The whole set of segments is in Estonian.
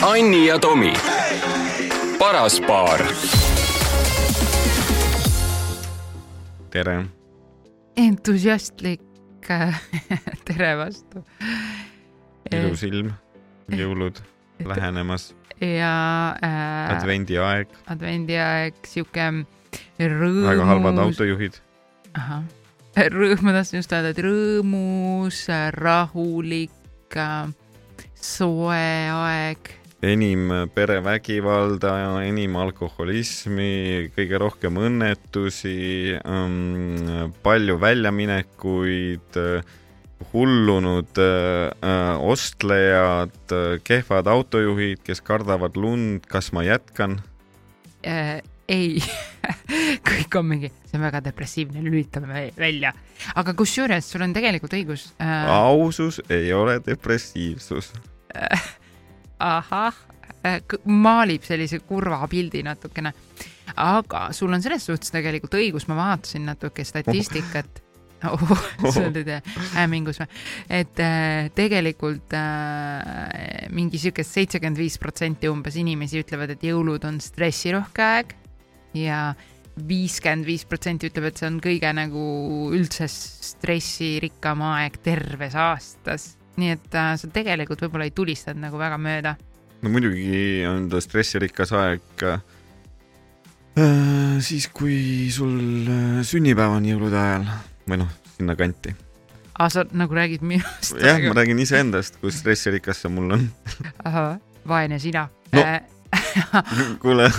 Anni ja Tomi, paras paar. tere. entusiastlik tere vastu. ilus ilm, jõulud lähenemas. ja äh,. advendiaeg. advendiaeg, sihuke rõõmus. väga halvad autojuhid. ahah, rõõm, ma tahtsin just öelda, et rõõmus, rahulik, soe aeg enim perevägivalda, enim alkoholismi, kõige rohkem õnnetusi ähm,, palju väljaminekuid, hullunud äh, ostlejad, kehvad autojuhid, kes kardavad lund, kas ma jätkan äh,? ei kõik on mingi, see on väga depressiivne, lülitame välja. aga kusjuures sul on tegelikult õigus äh.... ausus ei ole depressiivsus ahah, äh, maalib sellise kurva pildi natukene. aga sul on selles suhtes tegelikult õigus, ma vaatasin natuke statistikat oh. oh, sa oled hämmingus või? et äh, tegelikult äh, mingi siukest seitsekümmend viis protsenti umbes inimesi ütlevad, et jõulud on stressirohke aeg ja viiskümmend viis protsenti ütleb, et see on kõige nagu üldse stressirikkam aeg terves aastas nii et äh, sa tegelikult võib-olla ei tulistanud nagu väga mööda. no muidugi on ta stressirikas aeg äh, siis, kui sul äh, sünnipäev on jõulude ajal või noh, sinnakanti. aa, sa nagu räägid minust? jah, ma räägin iseendast, kui stressirikas see mul on ahah, vaene sina no, kuule,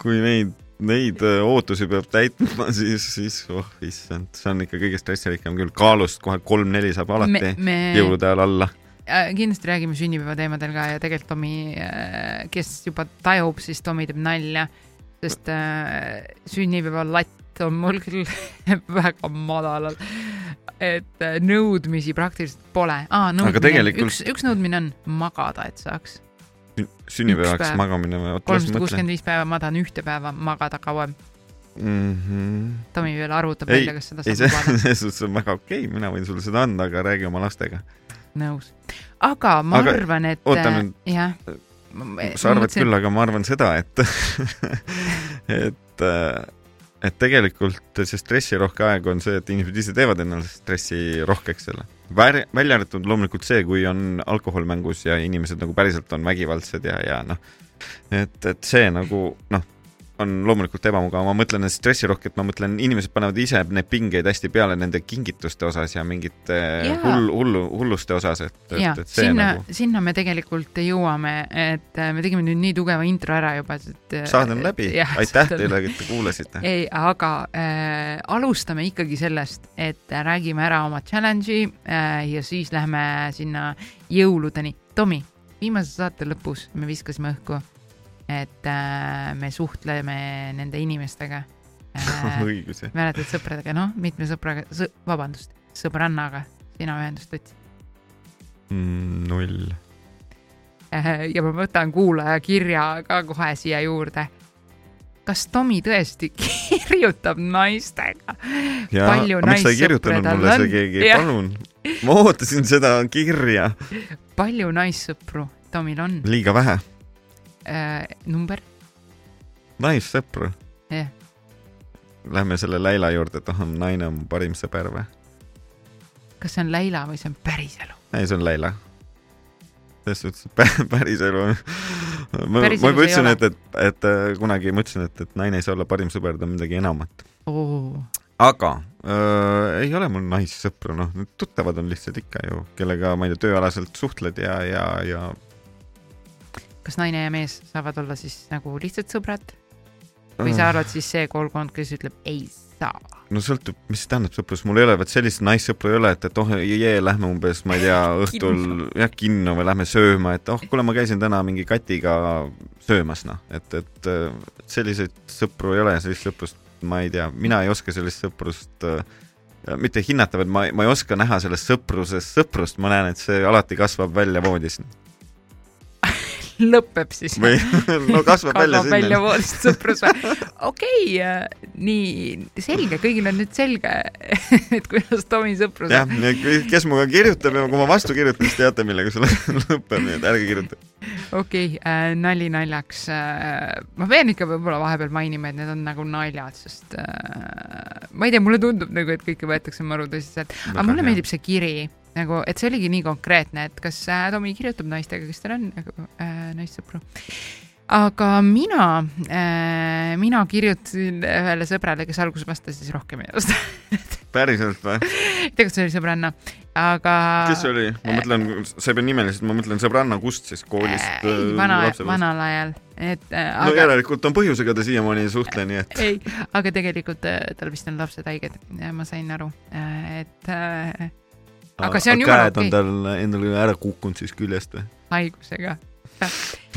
kui neid neid äh, ootusi peab täitma, siis, siis oh issand, see on ikka kõige stressirikkam küll, kaalust kohe kolm-neli saab alati me, me... jõulude ajal alla äh,. kindlasti räägime sünnipäeva teemadel ka ja tegelikult Tomi äh,, kes juba tajub, siis Tomi teeb nalja, sest sünnipäeva latt on mul küll väga madalal. et nõudmisi praktiliselt pole ah,. Üks, üks nõudmine on magada, et saaks sünnipäevaks magamine või? kolmsada kuuskümmend viis päeva, ma tahan ühte päeva magada kauem mm. -hmm. Tomi veel arvutab välja, kas seda saab lubada. selles suhtes on väga okei okay,, mina võin sulle seda anda, aga räägi oma lastega. nõus. aga ma aga, arvan, et. oota nüüd. jah. sa arvad mõtlesin... küll, aga ma arvan seda, et et äh, et tegelikult see stressirohke aeg on see, et inimesed ise teevad endale stressirohkeks selle. Välja arvatud loomulikult see, kui on alkohol mängus ja inimesed nagu päriselt on vägivaldsed ja, ja noh, et, et see nagu noh on loomulikult ebamugav, ma mõtlen stressirohket, ma mõtlen, inimesed panevad ise need pingeid hästi peale nende kingituste osas ja mingite hull, hullu, hulluste osas, et, et, et see sinna nagu... sinna me tegelikult jõuame, et äh, me tegime nüüd nii tugeva intro ära juba, et saade on läbi, aitäh teile, et te kuulasite. ei, aga äh, alustame ikkagi sellest, et räägime ära oma challenge'i äh, ja siis lähme sinna jõuludeni. Tomi, viimase saate lõpus me viskasime õhku et äh, me suhtleme nende inimestega äh,. õigus, jah. mäletad sõpradega, noh, mitme sõbraga sõ,, vabandust, sõbrannaga sina ühendust võtsid mm,? null äh,. ja ma võtan kuulaja kirja ka kohe siia juurde. kas Tomi tõesti kirjutab naistega? palju mulle see keegi, palun, ma ootasin seda kirja. palju naissõpru Tomil on? liiga vähe äh, number? naissõpru? jah yeah.. Lähme selle Läila juurde, et oh, naine on mu parim sõber või? kas see on Läila või see on päriselu? ei, see on Läila. selles suhtes päriselu ma, ma juba ütlesin, et, et, et äh, kunagi ma ütlesin, et, et naine ei saa olla parim sõber, ta on midagi enamat oh.. aga äh, ei ole mul naissõpru, noh, tuttavad on lihtsalt ikka ju, kellega, ma ei tea, tööalaselt suhtled ja, ja, ja kas naine ja mees saavad olla siis nagu lihtsalt sõbrad? või sa arvad siis see koolkond, kes ütleb ei saa? no sõltub, mis see tähendab sõprus, mul ei ole, vot sellist naissõpru ei ole, et, et oh jee, lähme umbes, ma ei tea, õhtul jah, kinno või lähme sööma, et oh, kuule, ma käisin täna mingi katiga söömas, noh, et, et selliseid sõpru ei ole, sellist sõprust ma ei tea, mina ei oska sellist sõprust äh, mitte hinnata, vaid ma, ma ei oska näha selles sõpruses sõprust, ma näen, et see alati kasvab välja voodis lõpeb siis või no kasvab välja kasvab välja sinna. voodist sõprus või? okei okay,, nii selge, kõigil on nüüd selge, et kuidas Tomi sõprus jah, kes minuga kirjutab ja kui ma vastu kirjutan, siis teate, millega see lõpeb, nii et ärge kirjutage. okei okay, äh,, nali naljaks äh,. ma pean ikka võib-olla vahepeal mainima, et need on nagu naljad, sest äh, ma ei tea, mulle tundub nagu, et kõike võetakse maru tõsiselt, aga mulle hea. meeldib see kiri nagu, et see oligi nii konkreetne, et kas äh, Tomi kirjutab naistega, kes tal on nagu äh, naissõpru. aga mina äh,, mina kirjutasin ühele sõbrale, kes alguses vastas, siis rohkem ei vasta. päriselt või? tegelikult see oli sõbranna, aga. kes see oli? ma mõtlen, sa ei pea nimeliselt, ma mõtlen sõbranna kust siis koolist äh,? ei, vana, vanal ajal, et äh, no aga järelikult on põhjusega ta siiamaani ei suhtle, nii et ei, aga tegelikult äh, tal vist on lapsed haiged, ma sain aru, et äh, aga see on jumala käed on okei. tal endale ära kukkunud siis küljest või? haigusega.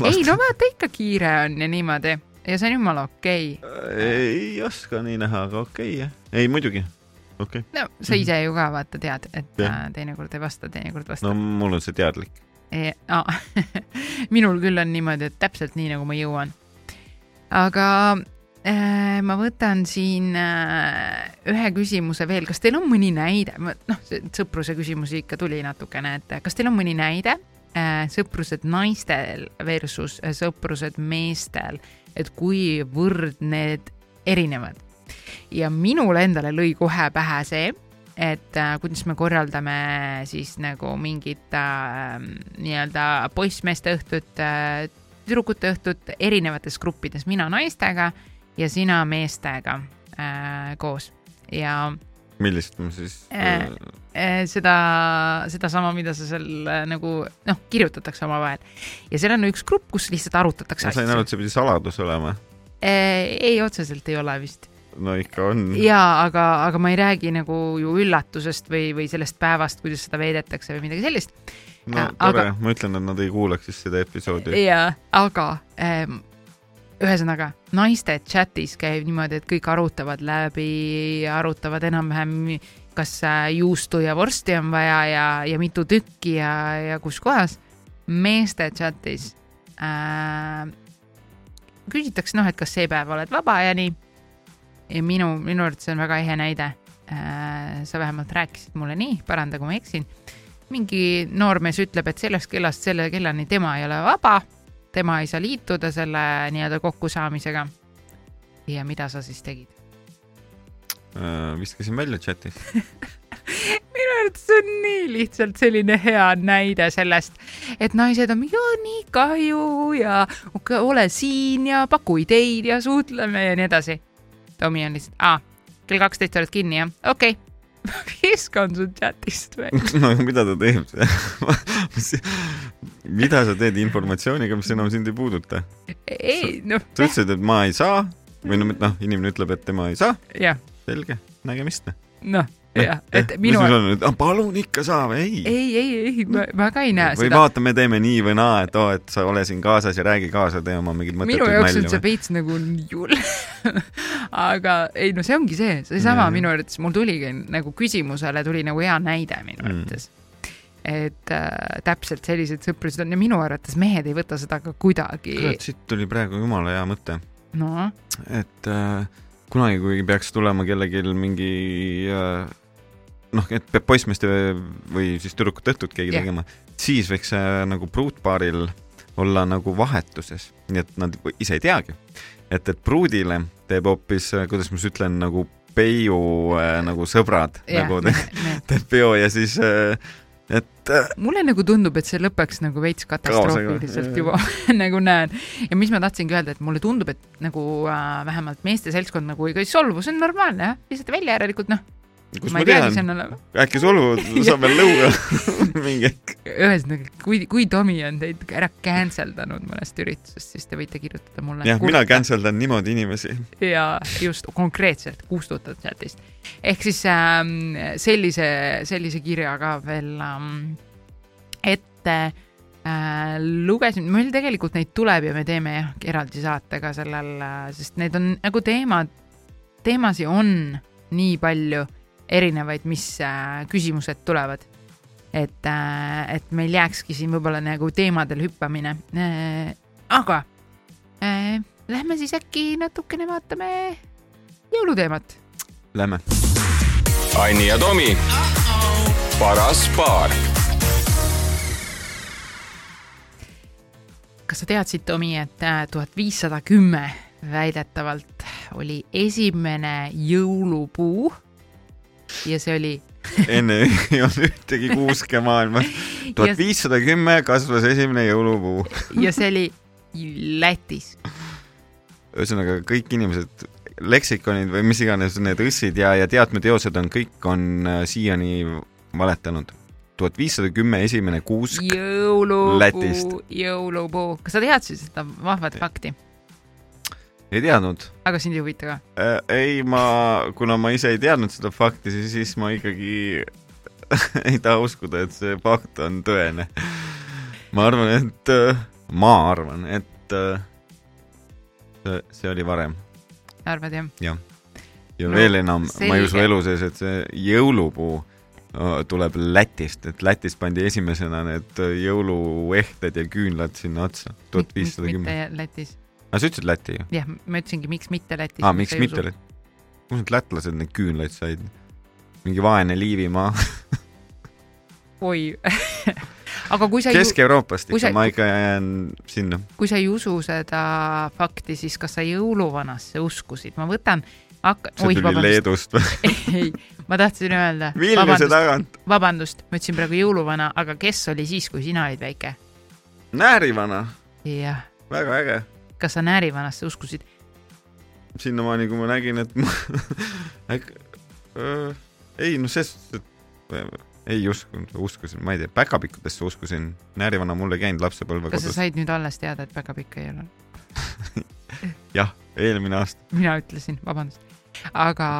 ei no vaata ikka kiire on ja niimoodi ja see on jumala okei okay.. ei oska nii näha, aga okei okay, jah. ei muidugi, okei okay.. no sa ise ju ka vaata tead, et äh, teinekord ei vasta, teinekord no vastab no.. mul on see teadlik. E ah, minul küll on niimoodi, et täpselt nii, nagu ma jõuan. aga ma võtan siin äh, ühe küsimuse veel, kas teil on mõni näide, noh, sõpruse küsimusi ikka tuli natukene, et kas teil on mõni näide äh, sõprused naistel versus äh, sõprused meestel, et kuivõrd need erinevad? ja minule endale lõi kohe pähe see, et äh, kuidas me korraldame siis nagu mingit äh, nii-öelda poissmeeste õhtut äh,, tüdrukute õhtut erinevates gruppides, mina naistega ja sina meestega äh, koos ja millist ma siis Äh, äh, seda, sedasama, mida sa seal äh, nagu noh, kirjutatakse omavahel ja seal on üks grupp, kus lihtsalt arutatakse ma sain aru, et see pidi saladus olema. äh,. ei, otseselt ei ole vist no ikka on. jaa, aga, aga ma ei räägi nagu ju üllatusest või, või sellest päevast, kuidas seda veedetakse või midagi sellist. no Aga- tore, ma ütlen, et nad ei kuulaks siis seda episoodi. jaa, aga ähm, ühesõnaga naiste chatis käib niimoodi, et kõik arutavad läbi, arutavad enam-vähem, kas äh, juustu ja vorsti on vaja ja, ja mitu tükki ja, ja kus kohas. meeste chatis äh, küsitakse noh, et kas see päev oled vaba ja nii. ja minu, minu arvates see on väga ehe näide äh,. sa vähemalt rääkisid mulle nii, paranda, kui ma eksin mingi noormees ütleb, et sellest kellast selle kellani tema ei ole vaba, tema ei saa liituda selle nii-öelda kokkusaamisega. ja mida sa siis tegid? Äh, viskasin välja chatis. minu arvates see on nii lihtsalt selline hea näide sellest, et naised on mingi, nii kahju ja ole siin ja paku ideid ja suhtleme ja nii edasi. Tomi on lihtsalt, aa, kell kaksteist oled kinni jah, okei okay.. Viskan su chatist välja. no mida ta teeb mida sa teed informatsiooniga, mis enam sind ei puuduta? ei noh, sa ütlesid, et ma ei saa või no noh, inimene ütleb, et tema ei saa, selge, nägemist. noh, jah, et minu, minu. palun ikka saa või ei? ei, ei, ei, ma, ka ei näe või seda. vaata, me teeme nii või naa, et oo, et sa ole siin kaasas ja räägi kaasa, tee oma mingeid minu mõttetuid jaoks on see. veits nagu jull. aga ei no see ongi see, seesama minu arvates mul tuligi nagu küsimusele tuli nagu hea näide minu Mm. arvates et äh, täpselt sellised sõprused on ja minu arvates mehed ei võta seda ka kuidagi, kurat, siit tuli praegu jumala hea mõte, noh, et äh, kunagi, kui peaks tulema kellelgi mingi äh, noh, et peab poissmeeste või siis tüdrukute õhtut keegi Jah. tegema, siis võiks äh, nagu pruutpaaril olla nagu vahetuses, nii et nad ise ei teagi. et, et pruudile teeb hoopis, kuidas ma siis ütlen, nagu peiu äh, nagu sõbrad jah nagu te,, teeb peo ja siis äh, et äh, mulle nagu tundub, et see lõpeks nagu veits katastroofiliselt juba nagu näen. ja mis ma tahtsingi öelda, et mulle tundub, et nagu äh, vähemalt meeste seltskond nagu ei solvu, see on normaalne jah, lihtsalt välja järelikult noh, kus ma ma tean äkki solvu saab veel lõuga mingi hetk. ühesõnaga, kui, kui Tomi on teid ära cancel danud mõnest üritusest, siis te võite kirjutada mulle. jah, mina cancel dan niimoodi inimesi. ja just konkreetselt kustutad chatist. ehk siis ähm, sellise, sellise kirja ka veel ähm, ette äh, lugesin, meil tegelikult neid tuleb ja me teeme jah, eraldi saate ka sellel, sest need on nagu teemad, teemasid on nii palju erinevaid, mis äh, küsimused tulevad. et, et meil jääkski siin võib-olla nagu teemadel hüppamine. aga äh, lähme siis äkki natukene vaatame jõuluteemat. Lähme. Anni ja Tomi, paras paar. kas sa teadsid, Tomi, et tuhat viissada kümme väidetavalt oli esimene jõulupuu ja see oli enne ei olnud ühtegi kuuske maailmas. tuhat viissada kümme kasvas esimene jõulupuu. ja see oli Lätis. ühesõnaga kõik inimesed, leksikonid või mis iganes need õssid ja, ja teatmeteosed on kõik, on äh, siiani valetanud. tuhat viissada kümme esimene kuusk. Lätist. jõulupuu, jõulupuu. kas sa teadsid seda vahvat fakti? Ei teadnud aga sind ei huvita ka? äh,. ei, ma, kuna ma ise ei teadnud seda fakti, siis, ma ikkagi ei taha uskuda, et see fakt on tõene. ma arvan, et, ma arvan, et äh, see, see oli varem arvad jah? ja No, veel enam, ma ei usu elu sees, et see jõulupuu äh, tuleb Lätist, et Lätis pandi esimesena need äh, jõuluehted ja küünlad sinna otsa, tuhat viissada kümme. mitte Lätis. Aga sa ütlesid Läti jah, ma ütlesingi, miks mitte Lätis. aa, miks mitte? Läti? kus need lätlased neid küünlaid said? mingi vaene Liivimaa, oi aga kui sa Kesk-Euroopast ikka sa-, ma ikka jään sinna. kui sa ei usu seda fakti, siis kas sa jõuluvanasse uskusid? ma võtan, hakka-, see oi, tuli vabandust, Leedust või? ei, ma tahtsin öelda, Vilniuse vabandust, tagant. vabandust, ma ütlesin praegu jõuluvana, aga kes oli siis, kui sina olid väike? Näärivana, jah, väga äge. Kas sa Näärivanasse uskusid? sinnamaani, kui ma nägin, et ma äkki äh, ei noh, ses suhtes, et äh, ei uskunud, uskusin, ma ei tea, päkapikkudesse uskusin, Näärivana mul ei käinud lapsepõlve kas sa kodus. said nüüd alles teada, et päkapikk ei ole? jah, eelmine aasta. mina ütlesin, vabandust. aga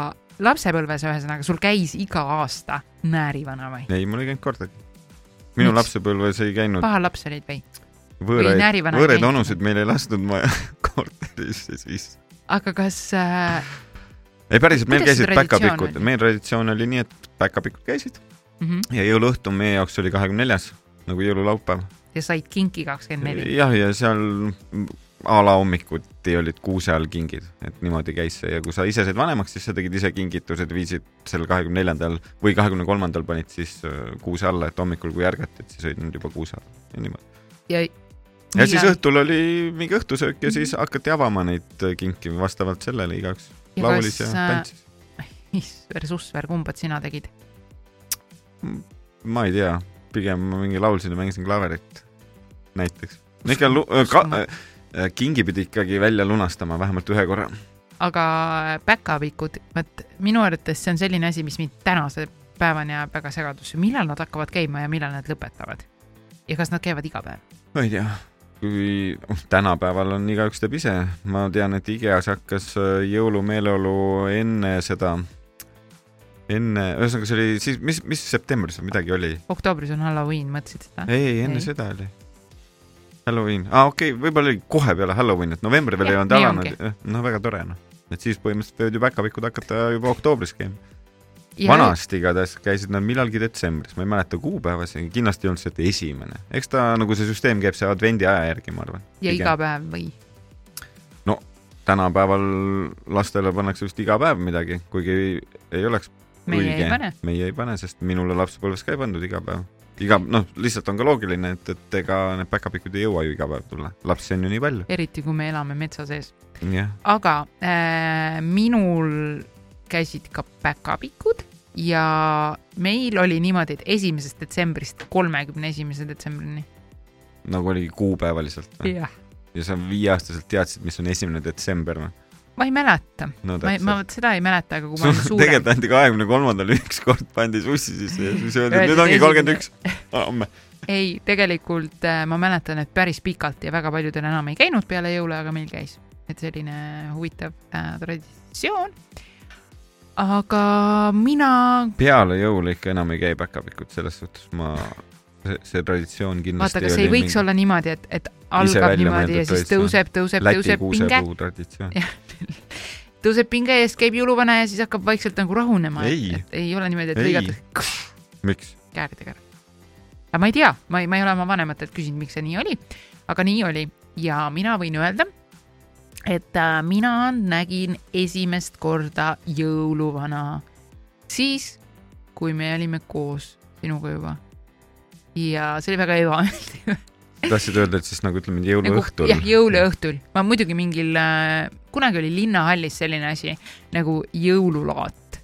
lapsepõlves ühesõnaga, sul käis iga aasta Näärivana või? ei, mul ei käinud kordagi. minu Miks? lapsepõlves ei käinud paha laps olid või? võõraid, võõraid onusid meil ei lastud maja korterisse siis. aga kas äh, ei päriselt, meil käisid päkapikud, meil traditsioon oli nii, et päkapikud käisid mm ja jõuluõhtu meie jaoks oli kahekümne neljas nagu jõululaupäev. ja said kinki kakskümmend neli? jah, ja seal a la hommikuti olid kuuse all kingid, et niimoodi käis see ja kui sa ise said vanemaks, siis sa tegid ise kingitused, viisid sel kahekümne neljandal või kahekümne kolmandal panid siis äh, kuuse alla, et hommikul, kui ärgati, et siis olid nad juba kuuse all ja niimoodi. ja ja siis õhtul oli mingi õhtusöök ja siis hakati avama neid äh, kinki vastavalt sellele igaüks laulis ja äh, tantsis. issver, susver, kumbad sina tegid? ma ei tea, pigem ma mingi laulsin ja mängisin klaverit näiteks. ikka ka, äh, kingi pidi ikkagi välja lunastama vähemalt ühe korra. aga päkapikud, vot minu arvates see on selline asi, mis mind tänase päevani ajab väga segadusse, millal nad hakkavad käima ja millal nad lõpetavad? ja kas nad käivad iga päev? ma ei tea, kui tänapäeval on igaüks teeb ise, ma tean, et IKEA-s hakkas äh, jõulumeeleolu enne seda, enne, ühesõnaga see oli siis, mis, mis septembris või midagi oli? oktoobris on Halloween, mõtlesid seda? ei, enne Ei. seda oli. Halloween, aa ah, okei okay,, võib-olla oli kohe peale Halloween, et november veel Jah, ei olnud alanud, noh, väga tore noh. et siis põhimõtteliselt võivad ju päkapikud hakata juba oktoobris käima. Ja vanasti igatahes käisid nad millalgi detsembris, ma ei mäleta kuupäevasid, kindlasti ei olnud see, et esimene. eks ta nagu see süsteem käib see advendi aja järgi, ma arvan. ja iga päev või? tänapäeval lastele pannakse vist iga päev midagi, kuigi ei, ei oleks meie ei pane. meie ei pane, sest minule lapsepõlves ka ei pandud iga päev. iga, noh, lihtsalt on ka loogiline, et, et ega need päkapikud ei jõua ju iga päev tulla, lapsi on ju nii palju. eriti kui me elame metsa sees. jah, aga äh, minul käisid ka päkapikud ja meil oli niimoodi, et esimesest detsembrist kolmekümne esimese detsembrini. nagu oligi kuupäevaliselt või? ja sa viieaastaselt teadsid, mis on esimene detsember või? ma ei mäleta, no ma, ma seda ei mäleta, aga kui ma olin suurem tegelikult. anti kahekümne kolmandal ükskord pandi sussi sisse ja siis öeldi, et nüüd ongi kolmkümmend üks. homme. ei, tegelikult äh, ma mäletan, et päris pikalt ja väga paljudel enam ei käinud peale jõule, aga meil käis, et selline huvitav äh, traditsioon. Aga mina, peale jõule ikka enam ei käi päkapikud, selles suhtes ma, see, traditsioon kindlasti vaata, kas ei võiks mingi... olla niimoodi, et, et algab niimoodi ja siis tõuseb, tõuseb, tõuseb pinge, tõuseb pinge ja siis käib jõuluvana ja siis hakkab vaikselt nagu rahunema. Ei. ei ole niimoodi, et lõigatakse miks? kääridega ära. aga ma ei tea, ma ei, ma ei ole oma vanematelt küsinud, miks see nii oli, aga nii oli ja mina võin öelda, et äh, mina nägin esimest korda jõuluvana siis, kui me olime koos sinuga juba. ja see oli väga ebameeldiv. tahtsid öelda, et siis nagu ütleme jõuluõhtul jah, jõuluõhtul, ma muidugi mingil äh,, kunagi oli linnahallis selline asi nagu jõululaat.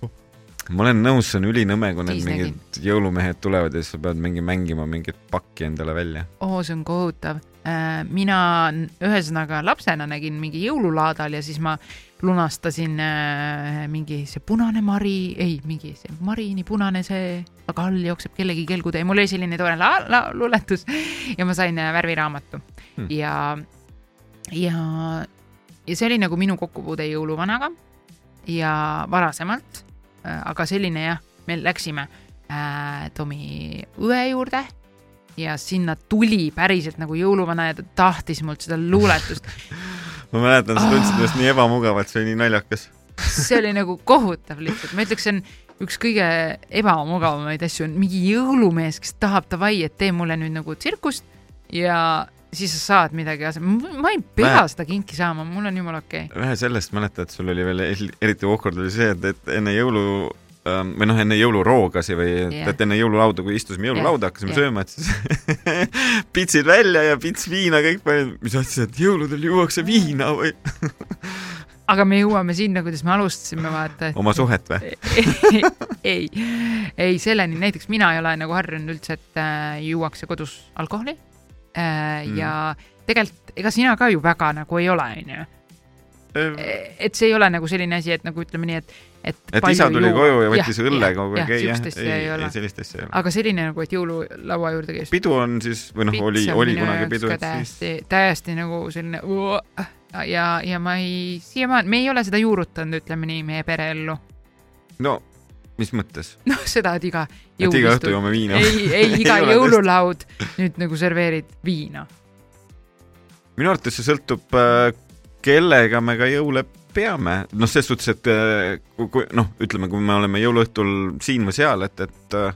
ma olen nõus, see on ülinõme, kui need mingid jõulumehed tulevad ja siis sa pead mingi mängima mingit pakki endale välja. oo, see on kohutav. Mina n- ühesõnaga lapsena nägin mingi jõululaadal ja siis ma lunastasin äh, mingi see punane mari, ei, mingi see marini punane see, aga all jookseb kellegi kelgutee, mul oli selline tore la-, la-, luuletus ja ma sain äh, värviraamatu hmm. ja, ja, ja see oli nagu minu kokkupuude jõuluvanaga ja varasemalt, aga selline jah, me läksime äh, Tomi õe juurde ja sinna tuli päriselt nagu jõuluvana ja ta tahtis mult seda luuletust. ma mäletan, sa tundsid ennast nii ebamugavalt, see oli nii naljakas. see oli nagu kohutav lihtsalt, ma ütleks, see on üks kõige ebamugavamaid asju on mingi jõulumees, kes tahab davai, et tee mulle nüüd nagu tsirkust ja siis sa saad midagi asemele, ma ei pea Mä- seda kinki saama, mul on jumala okei okay.. vähe sellest mäletad, sul oli veel el- eriti awkward oli see, et, et enne jõulu ähm, või noh, enne jõuluroogasi või et, Jah. et enne jõululauda, kui istusime jõululauda, hakkasime jah. sööma, et siis pitsid välja ja pits viina kõik panid, mis asja, et jõuludel juuakse viina või aga me jõuame sinna, kuidas me alustasime, vaata. oma suhet või? ei, ei selleni, näiteks mina ei ole nagu harjunud üldse, et äh, juuakse kodus alkoholi äh, Mm. ja tegelikult ega sina ka ju väga nagu ei ole, onju. Et see ei ole nagu selline asi, et nagu ütleme nii, et, et. et isa tuli koju ja võttis õlle kogu aeg, ei jah, ei ole ei, sellist asja ei ole. aga selline nagu, et jõululaua juurde käis. pidu on siis või noh, oli, oli kunagi pidu, et siis täiesti, täiesti nagu selline ja, ja ma ei, siiamaani, me ei ole seda juurutanud, ütleme nii, meie pereellu. no mis mõttes? noh, seda, et iga et iga õhtu joome viina? ei, ei iga Ei jõululaud nüüd nagu serveerid viina. minu arvates see sõltub, kellega me ka jõule peame, noh, ses suhtes, et äh, kui, noh, ütleme, kui me oleme jõuluõhtul siin või seal, et, et äh,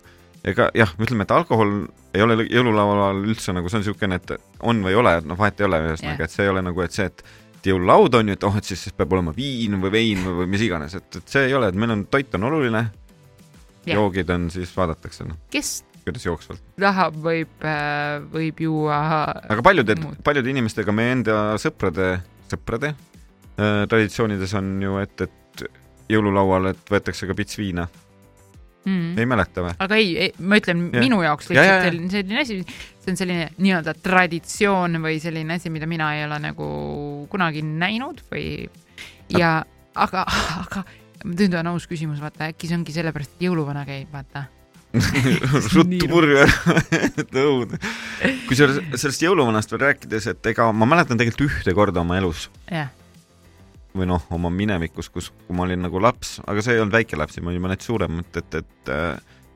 ega jah, ütleme, et alkohol ei ole jõululaual üldse nagu see on niisugune, et on või ei ole, noh, vahet ei ole ühesõnaga yeah., et see ei ole nagu, et see, et et jõululaud on ju, et oh, et siis, peab olema viin või vein või, või mis iganes, et, et see ei ole, et meil on toit on oluline Jah. joogid on siis vaadatakse, noh, kes kuidas jooksvalt. tahab, võib, võib juua. aga paljude paljude inimestega meie enda sõprade, sõprade äh, traditsioonides on ju, et, et jõululaual, et võetakse ka pits viina, mm. ei mäleta või? aga ei, ei, ma ütlen Jah. minu jaoks Ja, ja, lihtsalt ja. selline, asi, see on selline nii-öelda traditsioon või selline asi, mida mina ei ole nagu kunagi näinud või ja aga, aga nüüd on aus küsimus, vaata äkki see ongi sellepärast, et jõuluvana käib, vaata. Ruttu purju ära, et õud. kusjuures sellest jõuluvanast veel rääkides, et ega ma mäletan tegelikult ühte korda oma elus jah, või noh, oma minevikus, kus, kui ma olin nagu laps, aga see ei olnud väike laps, ma olin mõned suuremad, et, et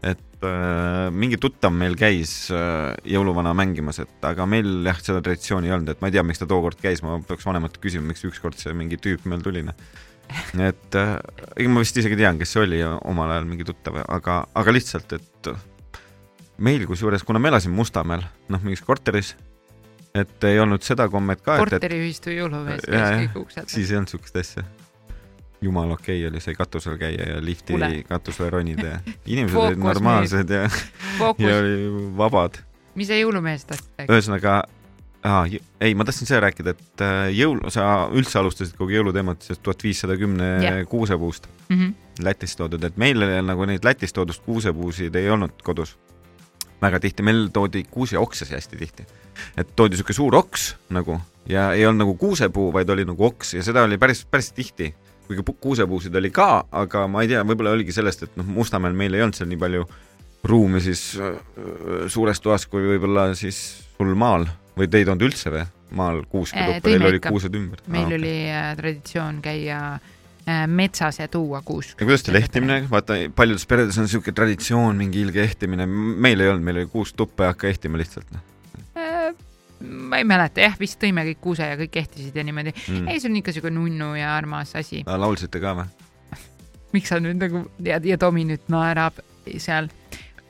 et äh, mingi tuttav meil käis äh, jõuluvana mängimas, et aga meil jah, seda traditsiooni ei olnud, et ma ei tea, miks ta tookord käis, ma peaks vanemalt küsima, miks ükskord see mingi tüüp meil tuli, noh. et äh, ma vist isegi tean, kes see oli omal ajal mingi tuttav, aga, aga lihtsalt, et meil kusjuures, kuna me elasime Mustamäel, noh, mingis korteris, et ei olnud seda kommet ka, korteriühistu jõulumees Jaa, käis kõik uksed. siis ei olnud siukest asja. jumala okei okay oli see katusel käia ja lifti Kuule. katusele ronida ja inimesed olid normaalsed ja, ja fookus, oli vabad. mis sa jõulumeest tahtsid rääkida? ühesõnaga, ei, ma tahtsin seda rääkida, et äh, jõul, sa üldse alustasid kogu jõuluteemat sellest tuhat viissada kümne kuusepuust Mhm. Lätist toodud, et meil nagu neid Lätist toodust kuusepuusid ei olnud kodus väga tihti, meil toodi kuuseoksasi hästi tihti. et toodi siuke suur oks nagu ja ei olnud nagu kuusepuu, vaid oli nagu oks ja seda oli päris, päris tihti. kuigi pu- kuusepuusid oli ka, aga ma ei tea, võib-olla oligi sellest, et noh, Mustamäel meil ei olnud seal nii palju ruumi siis äh, suures toas kui võib-olla siis sul maal või te ei toonud üldse või maal kuuske Äh, tuppa, tõime teil ikka. kuused ümber? meil okay. oli äh, traditsioon käia äh, metsas ja tuua kuusk. ja kuidas teil ehtimine, vaata paljudes peredes on niisugune traditsioon, mingi ilge ehtimine, meil ei olnud, meil oli kuusk tuppa ja hakka ehtima lihtsalt noh Äh, ma ei mäleta, jah, vist tõime kõik kuuse ja kõik ehtisid ja niimoodi mm.. ei, see on ikka siuke nunnu ja armas asi. laulsite ka või? miks sa nüüd nagu ja, ja Tomi nüüd naerab seal.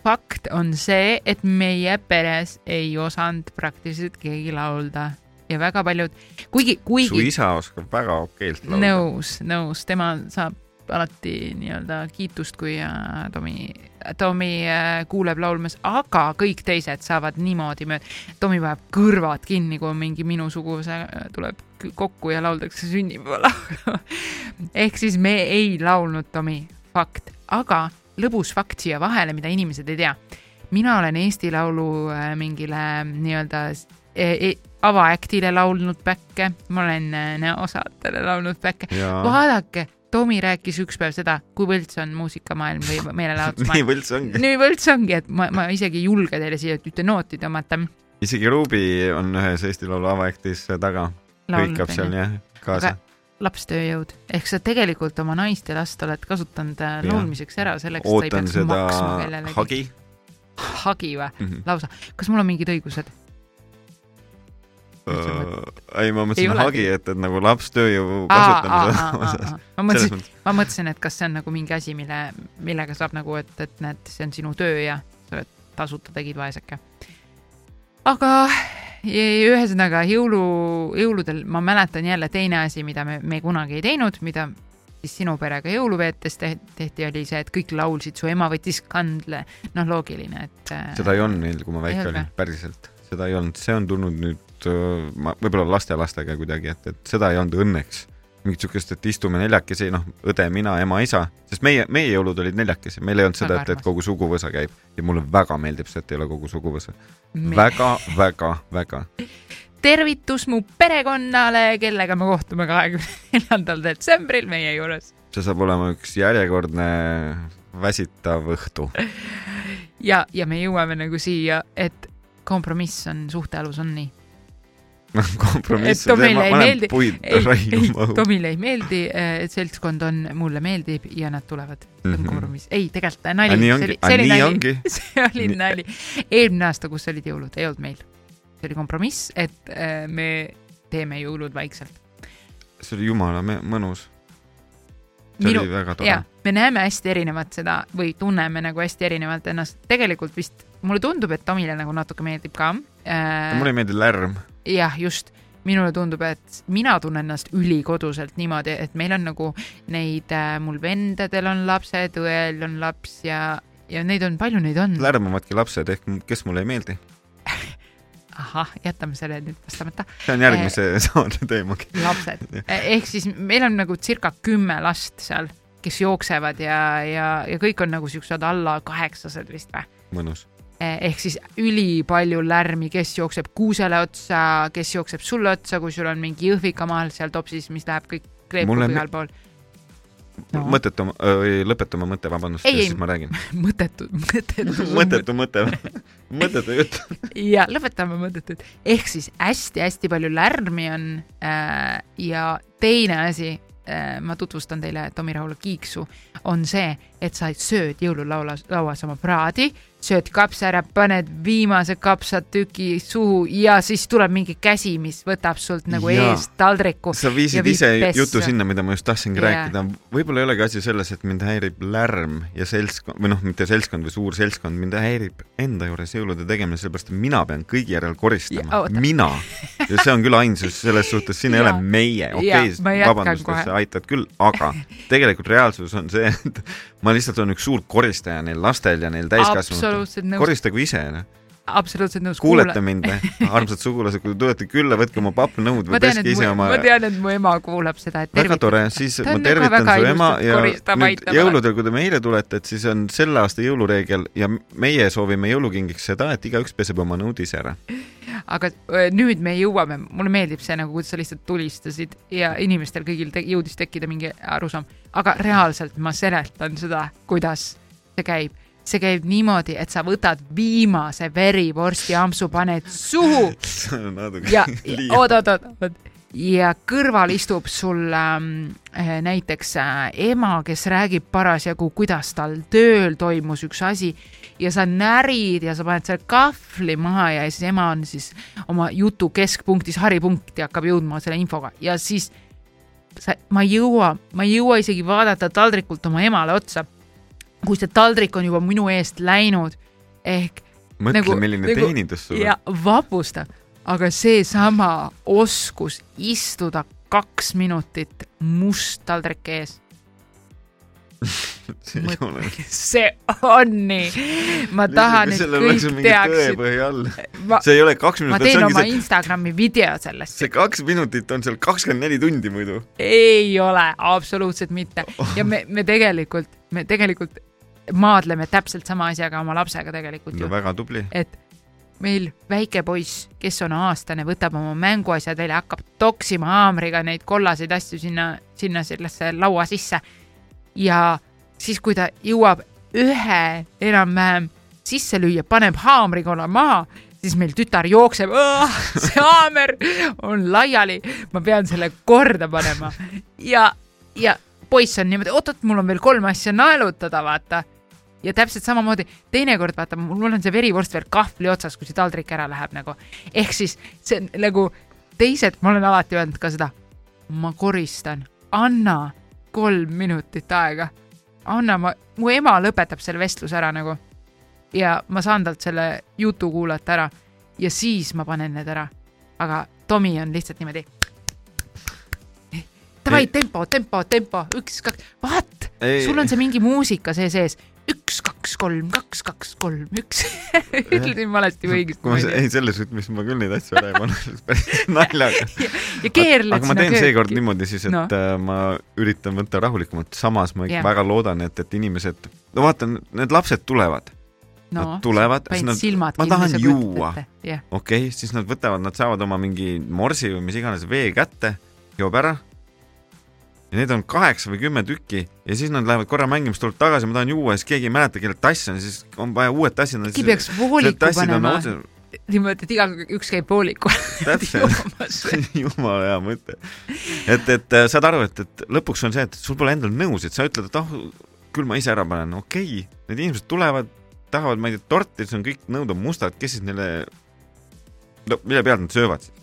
Fakt on see, et meie peres ei osanud praktiliselt keegi laulda ja väga paljud, kuigi, su kuigi isa oskab väga okeilt laulda. nõus, nõus, tema saab alati nii-öelda kiitust, kui äh, Tomi, Tomi äh, kuuleb laulmas, aga kõik teised saavad niimoodi mööda. Tomi paneb kõrvad kinni, kui mingi minu suguvõsa äh, tuleb kokku ja lauldakse sünnipäevalaulu. ehk siis me ei laulnud Tomi, fakt, aga lõbus fakt siia vahele, mida inimesed ei tea. mina olen Eesti Laulu äh, mingile nii-öelda e e avaaktile laulnud päkke, ma olen äh, näosaatele laulnud päkke. vaadake, Tomi rääkis üks päev seda, kui võlts on muusikamaailm või nii meelelahutusmaailm. võlts ongi. nii võlts ongi, et ma, ma isegi ei julge teile siia ühte nooti tõmmata. isegi Ruubi on ühes Eesti Laulu avaaktis taga, hõikab seal jah kaasa. lapstööjõud, ehk sa tegelikult oma naist ja last oled kasutanud äh, Jah. laulmiseks ära selleks, et sa ei peaks maksma kellelegi. hagi. hagi või? lausa, kas mul on mingid õigused? ei, ma Ei mõtlesin olegi. hagi, et, et nagu lapstööjõu kasutamise osas. ma mõtlesin, ma mõtlesin, et kas see on nagu mingi asi, mille, millega saab nagu, et, et näed, see on sinu töö ja sa oled tasuta tegid vaeseke. aga ühesõnaga jõulu, jõuludel ma mäletan jälle teine asi, mida me, me kunagi ei teinud, mida siis sinu perega jõuluveetes te- tehti, oli see, et kõik laulsid, su ema võttis kandle, noh, loogiline, et. seda ei olnud meil, kui ma väike olin, päriselt. seda ei olnud, see on tulnud nüüd, ma võib-olla lastelastega kuidagi, et, et seda ei olnud õnneks. Mingit siukest, et istume neljakesi, noh, õde, mina, ema, isa, sest meie, meie jõulud olid neljakesi, meil ei olnud seda, et, et kogu suguvõsa käib ja mulle väga meeldib see, et ei ole kogu suguvõsa. Me- väga, väga, väga. tervitus mu perekonnale, kellega me kohtume kahekümne neljandal detsembril meie juures. see saab olema üks järjekordne väsitav õhtu. ja, ja me jõuame nagu siia, et kompromiss on suhtealus on nii. kompromiss Tomile ei meeldi- ei. Tomile ei meeldi, et seltskond on, mulle meeldib ja nad tulevad. see on Mhm. kompromiss. ei, tegelikult nali. Aga nii ongi, nii nali. ongi. see oli nali. eelmine aasta, kus olid jõulud, ei olnud meil. see oli kompromiss, et äh, me teeme jõulud vaikselt. see oli jumala mõnus. see Minu- oli väga tore me näeme hästi erinevat seda või tunneme nagu hästi erinevalt ennast. tegelikult vist mulle tundub, et Tomile nagu natuke meeldib ka äh,. mulle ei meeldi lärm. jah, just, minule tundub, et mina tunnen ennast ülikoduselt niimoodi, et meil on nagu neid äh,, mul vendadel on lapsed, õel on laps ja, ja neid on, palju neid on? lärmavadki lapsed ehk kes mulle ei meeldi. ahah, jätame selle nüüd vastamata. see on järgmise saate teemagi. lapsed, ehk siis meil on nagu circa kümme last seal, kes jooksevad ja, ja, ja kõik on nagu siuksed alla kaheksased vist või? mõnus. Ehk siis ülipalju lärmi, kes jookseb kuusele otsa, kes jookseb sulle otsa, kui sul on mingi jõhvikamaal seal topsis, mis läheb kõik kleepub igal pool. No. mõttetu lõpeta oma mõte, vabandust, siis ma räägin. mõttetu, mõttetu. mõttetu mõte, mõttetu jutt. ja lõpetame mõttetut. ehk siis hästi-hästi palju lärmi on äh, ja teine asi äh,, ma tutvustan teile Tomi Rahula kiiksu, on see, et sa sööd jõululauas, lauas oma praadi, sööd kapsa ära, paned viimase kapsatüki suhu ja siis tuleb mingi käsi, mis võtab sult nagu Jaa. eest taldriku. sa Ja viisid ise pessa. jutu sinna, mida ma just tahtsingi Jaa. rääkida. võib-olla ei olegi asi selles, et mind häirib lärm ja seltskond või noh, mitte seltskond või suur seltskond, mind häirib enda juures jõulude tegemine, sellepärast et mina pean kõigi järel Ja, koristama mina. ja see on küll ainsus selles suhtes, siin ei ole meie, okei jätkan vabandust, et sa aitad küll, aga tegelikult reaalsus on see, et ma lihtsalt olen üks suur koristaja neil lastel ja neil täiskasvanutel. koristagu ise, noh. Absoluutselt nõus. kuulete mind või, armsad sugulased, kui te tulete külla, võtke oma pappnõud või peske ise oma ma tean, et mu ema kuulab seda, et väga tore, siis Ta ma ka tervitan su ema ja nüüd jõuludel, kui te meile tulete, et siis on selle aasta jõulureegel ja meie soovime jõulukingiks seda, et igaüks peseb oma nõud ise ära. aga nüüd me jõuame, mulle meeldib see nagu, kuidas sa lihtsalt tulistasid ja inimestel kõigil te jõudis tekkida mingi arusaam, aga reaalselt ma seletan seda, kuidas see käib. See käib niimoodi, et sa võtad viimase verivorsti ampsu, paned suhu ja liiga. oot, oot, oot, oot ja kõrval istub sul eh, näiteks äh, ema, kes räägib parasjagu, kuidas tal tööl toimus üks asi ja sa närid ja sa paned seal kahvli maha ja siis ema on siis oma jutu keskpunktis, haripunkti hakkab jõudma selle infoga ja siis sa, ma ei jõua, ma ei jõua isegi vaadata taldrikult oma emale otsa. Kui see taldrik on juba minu eest läinud ehk mõtle Nagu- milline nagu- teenindus sul ja on. vapustav, aga seesama oskus istuda kaks minutit must taldrik ees, see ei ole. see on nii, ma tahan, et kõik teaksid, ma, see ei ole kaks ma minutit, see teen oma see, Instagrami video sellest, see kaks minutit on seal kakskümmend neli tundi muidu. ei ole absoluutselt mitte ja me, me tegelikult, me tegelikult maadleme täpselt sama asjaga oma lapsega tegelikult no ju, väga tubli. et meil väike poiss, kes on aastane, võtab oma mänguasjad välja, hakkab toksima haamriga neid kollaseid asju sinna, sinna sellesse laua sisse. ja siis, kui ta jõuab ühe enam-vähem sisse lüüa, paneb haamrikolla maha, siis meil tütar jookseb, see haamer on laiali, ma pean selle korda panema ja, ja poiss on niimoodi, oot-oot, mul on veel kolm asja naelutada, vaata ja täpselt samamoodi teinekord vaata, mul on see verivorst veel kahvli otsas, kui see taldrik ära läheb nagu. ehk siis see on nagu teised, ma olen alati öelnud ka seda, ma koristan, anna kolm minutit aega, anna ma, mu ema lõpetab selle vestluse ära nagu. Ja ma saan talt selle jutu kuulata ära. Ja siis ma panen need ära. aga Tomi on lihtsalt niimoodi. Davai, tempo, tempo, tempo, üks, kaks, vaat, sul on see mingi muusika see sees, üks, kaks, kolm, kaks, kaks, kolm, üks. ütlesin valesti või kui ma, õigesti? ei selles rütmis ma küll neid asju ära ei pane, päris naljaga. ja keerled aga ma teen seekord niimoodi siis, et No. no. ma üritan võtta rahulikumalt, samas ma ikka yeah. väga loodan, et, et inimesed, no vaata, need lapsed tulevad, no, nad tulevad, siis nad- ma tahan juua. okei siis nad võtavad, nad saavad oma mingi morsi või mis iganes vee kätte, joob ära. Ja neid on kaheksa või kümme tükki ja siis nad lähevad korra mängima, siis tulevad tagasi, ma tahan juua, siis keegi ei mäleta, kellel tass on, siis on vaja uued tassid. äkki peaks vooliku panema niimoodi, et igaüks käib voolikul täpselt, jumala hea mõte. et, et äh, saad aru, et, et lõpuks on see, et sul pole endal nõus, et sa ütled, et ah, küll ma ise ära panen, okei okay., need inimesed tulevad, tahavad, ma ei tea, torti, siis on kõik nõud on mustad, kes siis neile, no mille pealt nad söövad siis?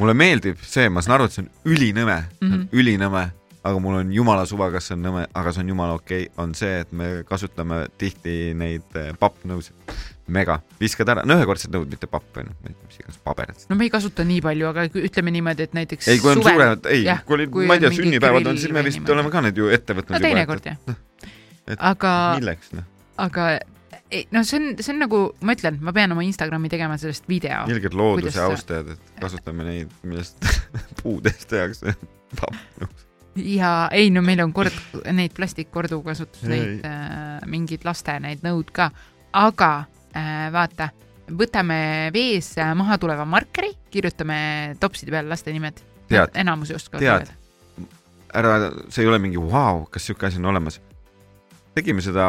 Mulle meeldib see, ma saan aru, et see on ülinõme mm, -hmm. Ülinõme, aga mul on jumala suva, kas see on nõme, aga see on jumala okei okay,, on see, et me kasutame tihti neid eh, pappnõusid. mega, viskad ära, no ühekordsed nõud, mitte papp, onju, mis iganes paber. no me ei kasuta nii palju, aga ütleme niimoodi, et näiteks ei, kui on suvel- suuremad, ei kui kui ma ei tea, sünnipäevad on, siis me vist oleme ka need ju ette võtnud no teinekord jah et-. aga, milleks, noh. aga ei, no see on, see on nagu, ma ütlen, ma pean oma Instagrami tegema sellest video. ilged looduse sa- austajad, et kasutame neid, millest puudest tehakse pappnõus. ja ei, no meil on kord neid plastikkorduvkasutus, Ei. neid äh, mingeid laste neid nõud ka, aga äh, vaata, võtame vees äh, maha tuleva markeri, kirjutame topside peale laste nimed. Enamus ei oska Tead. ära, see ei ole mingi vau wow,, kas siuke asi on olemas. Tegime seda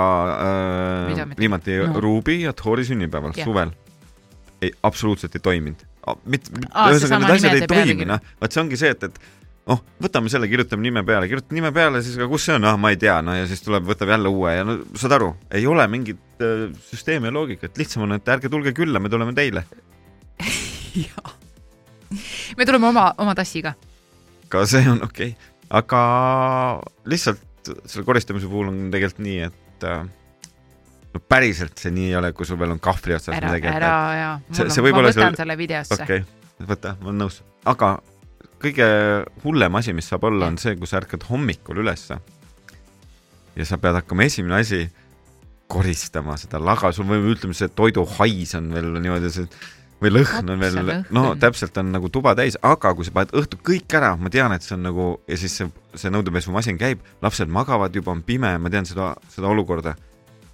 äh, viimati no. Ruubi ja Thori sünnipäeval Jah. suvel. ei, absoluutselt ei toiminud. mitte, ühesõnaga need asjad ei toimi, noh, vot see ongi see, et, et noh, võtame selle, kirjutame nime peale, kirjutad nime peale, siis aga kus see on, ah, ma ei tea, no ja siis tuleb, võtab jälle uue ja no saad aru, ei ole mingit äh, süsteemi ja loogikat, lihtsam on, et ärge tulge külla, me tuleme teile. jaa. me tuleme oma, oma tassiga. ka see on okei okay., aga lihtsalt selle koristamise puhul on tegelikult nii, et äh, no päriselt see nii ei ole, kui sul veel on kahvli otsas ära, midagi ära ja. See- see ma võtan seal- selle videosse okei okay., võta, ma olen nõus, aga kõige hullem asi, mis saab olla, on see, kui sa ärkad hommikul ülesse ja sa pead hakkama esimene asi koristama seda laga, sul võib, ütleme, see toiduhais on veel niimoodi see või lõhn on veel no täpselt on nagu tuba täis, aga kui sa paned õhtul kõik ära, ma tean, et see on nagu ja siis see, see nõudepesumasin käib, lapsed magavad, juba on pime, ma tean seda, seda olukorda,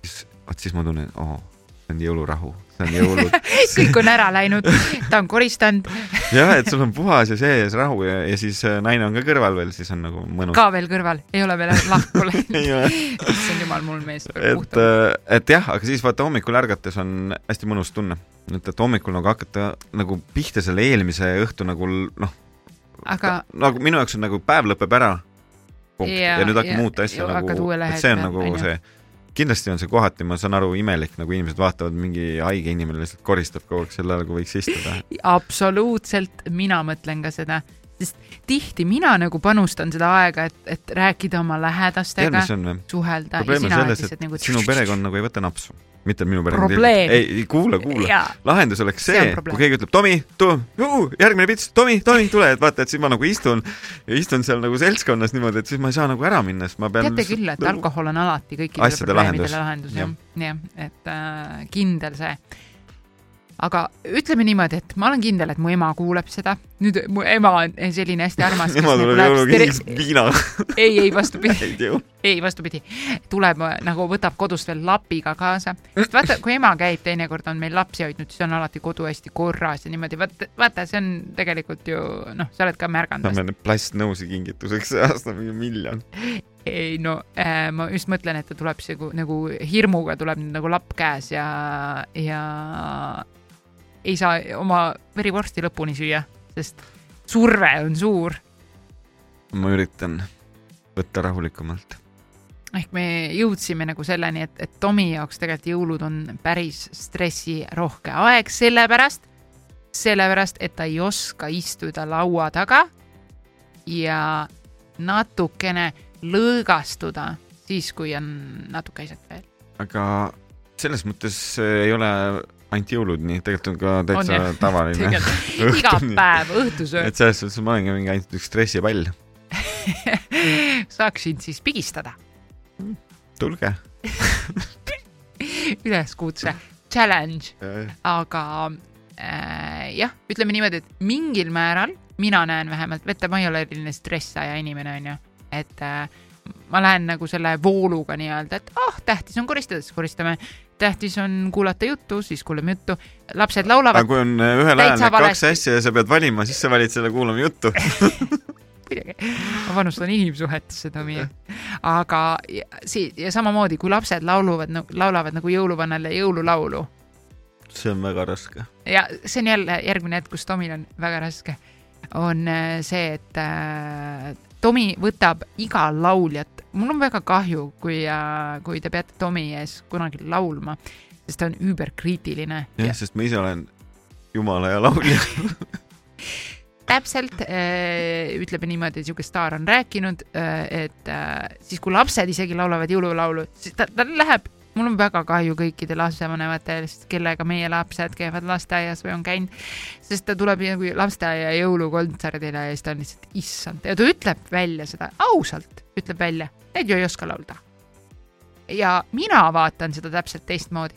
siis, vot siis ma tunnen, oo, see on jõulurahu, see on jõulud kõik on ära läinud, ta on koristanud, jah, et sul on puhas ja sees rahu ja, ja siis äh, naine on ka kõrval veel, siis on nagu mõnus. ka veel kõrval, ei ole veel lahku läinud. issand jumal, mul mees et puhtama., et jah, aga siis vaata hommikul ärgates on hästi mõnus tunne. et, et hommikul nagu hakata nagu pihta selle eelmise õhtu nagu noh, aga nagu minu jaoks on nagu päev lõpeb ära. ja, Ja- ja nüüd hakkab muuta asja nagu et see on nagu see, kindlasti on see kohati, ma saan aru, imelik, nagu inimesed vaatavad, mingi haige inimene lihtsalt koristab kogu aeg selle ajal, kui võiks istuda. absoluutselt, mina mõtlen ka seda, sest tihti mina nagu panustan seda aega, et, et rääkida oma lähedastega suhelda ja probleem on selles, et nagu sinu perekond nagu ei võta napsu. mitte minu pere Probleem. ei, kuula, kuula. lahendus oleks See see, kui keegi ütleb Tomi, järgmine pits, Tomi, Tomi, tule, et vaata, et siis ma nagu istun istun seal nagu seltskonnas niimoodi, et siis ma ei saa nagu ära minna, sest ma pean teate küll, et alkohol on alati kõikidele probleemidele lahendus. lahendus, jah, jah, et äh, kindel see. Aga ütleme niimoodi, et ma olen kindel, et mu ema kuuleb seda. nüüd mu ema on selline hästi armas. ema tuleb jõulukingiks viina ei, ei vastupidi, ei vastupidi, tuleb äh, nagu võtab kodust veel lapiga kaasa, sest vaata, kui ema käib, teinekord on meil lapsi hoidnud, siis on alati kodu hästi korras ja niimoodi, vaata, vaata, see on tegelikult ju noh, sa oled ka märganud saame need plastnõusi kingituseks see aasta mingi miljon. ei no äh, ma just mõtlen, et ta tuleb see nagu, nagu hirmuga tuleb nagu lapp käes ja, ja ei saa oma verivorsti lõpuni süüa, sest surve on suur. ma üritan võtta rahulikumalt. ehk me jõudsime nagu selleni, et, et Tomi jaoks tegelikult jõulud on päris stressirohke aeg, sellepärast, sellepärast, et ta ei oska istuda laua taga ja natukene lõõgastuda siis, kui on natuke asjad veel. aga selles mõttes ei ole ainult jõulud nii, tegelikult on ka täitsa On tavaline. iga päev õhtusöök et selles suhtes ma olengi mingi ainult üks stressipall. saaksin siis pigistada tulge. üleskutse, challenge, aga äh, jah, ütleme niimoodi, et mingil määral mina näen vähemalt, vaata, ma ei ole selline stressaja inimene, onju, et äh, ma lähen nagu selle vooluga nii-öelda, et ah oh,, tähtis on koristada, siis koristame. Tähtis on kuulata juttu, siis kuulame juttu. lapsed aga laulavad, kui on äh, ühel ajal need kaks asja ja sa pead valima, siis sa valid selle kuulama juttu. muidugi, ma panustan inimsuhetesse, Tomi. aga ja, si- ja samamoodi, kui lapsed lauluvad, laulavad nagu jõuluvanale jõululaulu see on väga raske. ja see on jälle järgmine hetk, kus Tomil on väga raske, on äh, see, et äh, Tomi võtab iga lauljat, mul on väga kahju, kui äh,, kui te peate Tomi ees kunagi laulma, sest ta on üüberkriitiline. jah, sest ma ise olen jumala hea laulja. täpselt äh, ütleme niimoodi, sihuke staar on rääkinud äh,, et siis, kui lapsed isegi laulavad jõululaulu, siis ta, tal läheb, mul on väga kahju kõikide lapsevanematest, kellega meie lapsed käivad lasteaias või on käinud, sest ta tuleb nagu lasteaia jõulukontserdile ja siis ta on lihtsalt issand ja ta ütleb välja seda ausalt, ütleb välja, need ju ei oska laulda. ja mina vaatan seda täpselt teistmoodi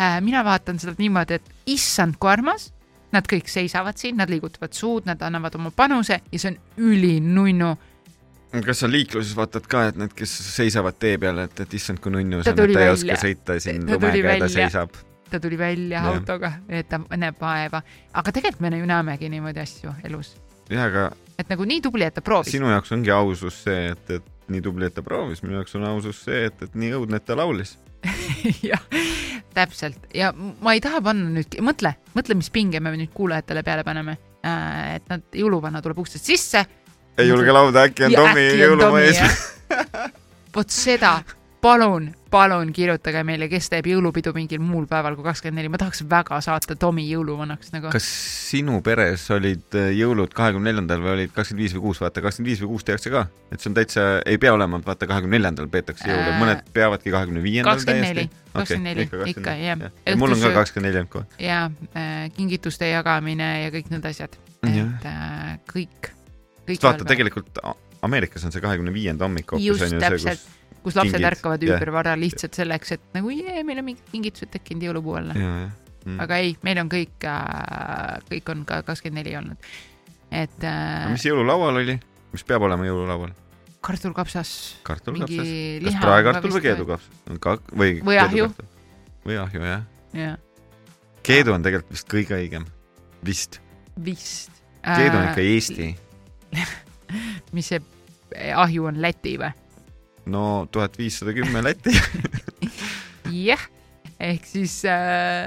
äh,. mina vaatan seda niimoodi, et issand, kui armas Nad kõik seisavad siin, nad liigutavad suud, nad annavad oma panuse ja see on ülinunnu. Kas sa liikluses vaatad ka, et need, kes seisavad tee peal, et, et issand, kui nunnu see on, et ta ei oska sõita siin lumega ja ta seisab. ta tuli välja Jah. autoga, et ta näeb vaeva, aga tegelikult me ju näemegi niimoodi asju elus, jah, aga et nagu nii tubli, et ta proovis. sinu jaoks ongi ausus see, et, et nii tubli, et ta proovis, minu jaoks on ausus see, et, et nii õudne, et ta laulis. jah, täpselt ja ma ei taha panna nüüd, mõtle, mõtle, mis pinge me nüüd kuulajatele peale paneme. et nad, jõuluvana tuleb ustest sisse. Ei julge laulda, äkki on Tomi jõulumaa ees. vot seda, palun, palun kirjutage meile, kes teeb jõulupidu mingil muul päeval kui kakskümmend neli, ma tahaks väga saata Tomi jõuluvanaks nagu. kas sinu peres olid äh, jõulud kahekümne neljandal või olid kakskümmend viis või kuus, vaata kakskümmend viis või kuus tehakse ka, et see on täitsa, ei pea olema, vaata kahekümne neljandal peetakse jõule, Äh, mõned peavadki kahekümne viiendal täiesti., kakskümmend neli, ikka jah. mul on ka kakskümmend neli olnud kohe. ja äh, kingituste jagamine ja kõik need asjad, et äh, kõik. Sest vaata, tegelikult Ameerikas on see kahekümne viienda hommik hoopis on ju see, kus kus lapsed kingid, ärkavad jah. ümbervara lihtsalt selleks, et nagu jee, meil on mingid kingitused tekkinud jõulupuu alla. jah mm.. aga ei, meil on kõik, kõik on ka kakskümmend neli olnud. et äh, mis jõululaual oli, mis peab olema jõululaual? kartulkapsas, kartulkapsas? kas praekartul või? keedukapsas? ka või Või ahju. või ahju jah. jah, keedu on tegelikult vist kõige õigem, vist. vist. keedu on ikka Eesti. mis see ahju on Läti või? no tuhat viissada kümme Läti. jah, ehk siis äh,